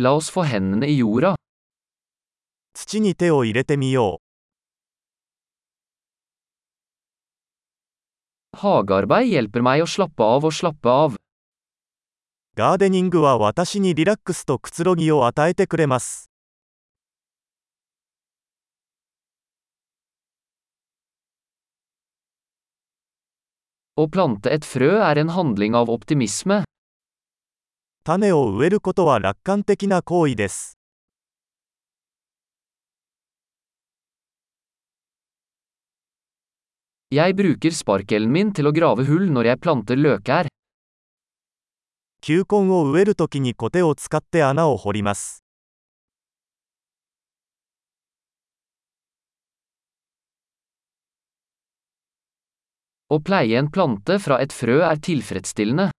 La oss få hendene i jorda. 土に手を入れてみよ Hagearbeid hjelper meg å slappe av og slappe av. う。ガーデニングは私にリラックスとくつろぎを与えてくれます。 Å plante et frø er en handling av optimisme. 種を植えることは楽観的な行為です。Jeg bruker sparkelen min til å grave hull når jeg planter løkær. 球根を植えるときにコテを使って穴を掘ります。Å pleie en plante fra et frø er tilfredsstillende.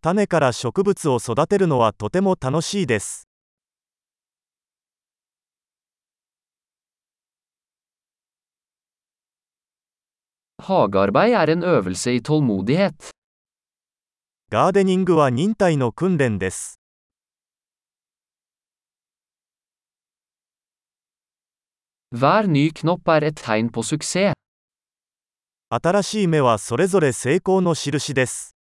種から植物を育てるのはとても楽しいです。ガーデニングは忍耐の訓練です。新しい芽はそれぞれ成功の印です。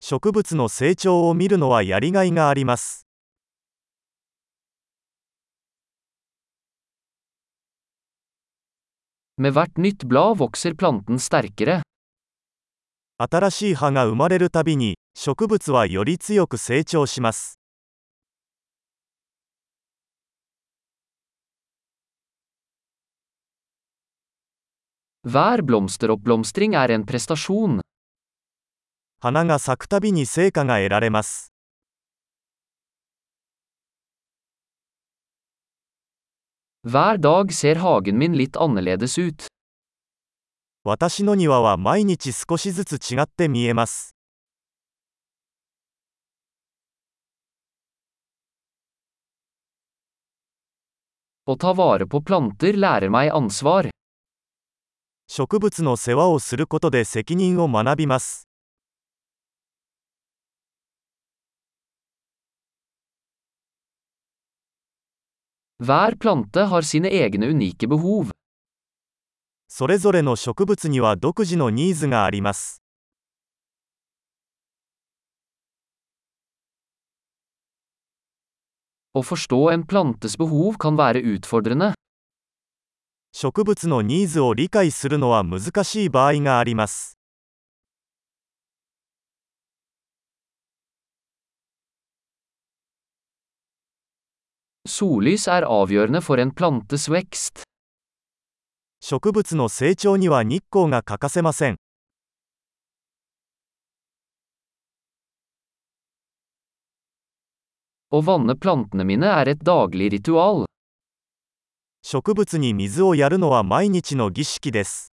植物の成長を見るのはやりがいがあります。新しい葉が生まれるたびに植物はより強く成長します。Hver blomsteroppblomstring er en prestasjon. 花が咲くたびに成果が得られます。 Hver dag ser hagen min litt annerledes ut. 私の庭は毎日少しずつ違って見えます。 Å ta vare på planter lærer meg ansvar. 植物の世話をすることで責任を学びます。それぞれの植物には独自のニーズがあります。Å forstå en plantes behov kan være utfordrende. 植物のニーズを理解するのは難しい場合があります。Sollys er avgjørende for en plantes vekst. 植物の成長には日光が欠かせません。Å vanne plantene mine er et daglig ritual. 植物に水をやるのは毎日の儀式です。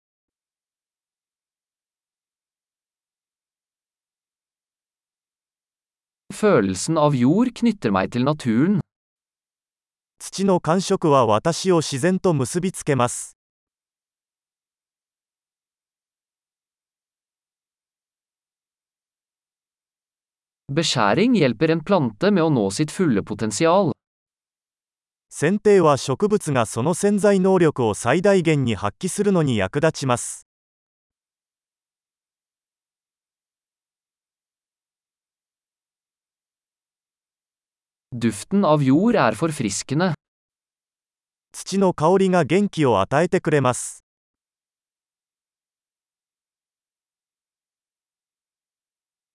土の感触は私を自然と結びつけます。Beskjæring hjelper en plante med å nå sitt fulle potensial. 剪定は植物がその潜在能力を最大限に発揮するのに役立ちます。Er. 土の香りが元気を与えてくれます。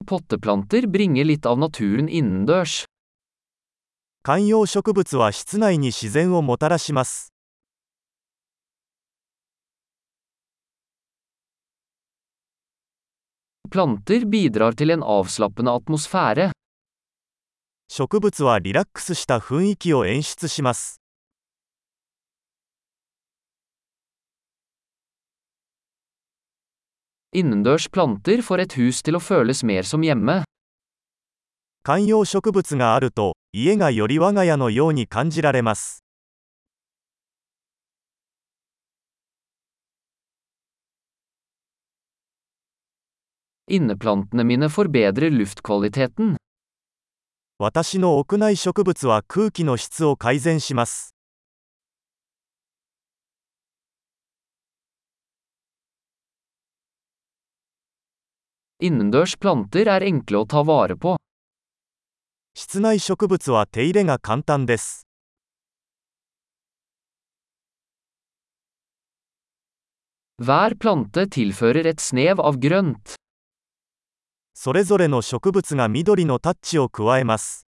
Potteplanter bringer litt av naturen innendørs. 観葉植物は室内に自然をもたらします。植物はリラックスした雰囲気を演出します。Innendørs planter får et hus til å føles mer som hjemme. 観葉植物があると家がより我が家のように感じられます私の屋内植物は空気の質を改善します。Innendørs planter er enkle å ta vare på. 室内植物は手入れが簡単です。それぞれの植物が緑のタッチを加えます。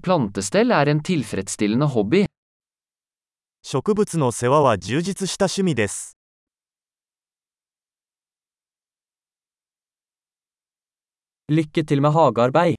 Plantestell er en tilfredsstillende hobby. 植物の世話は充実した趣味です。Lykke til med hagearbeid.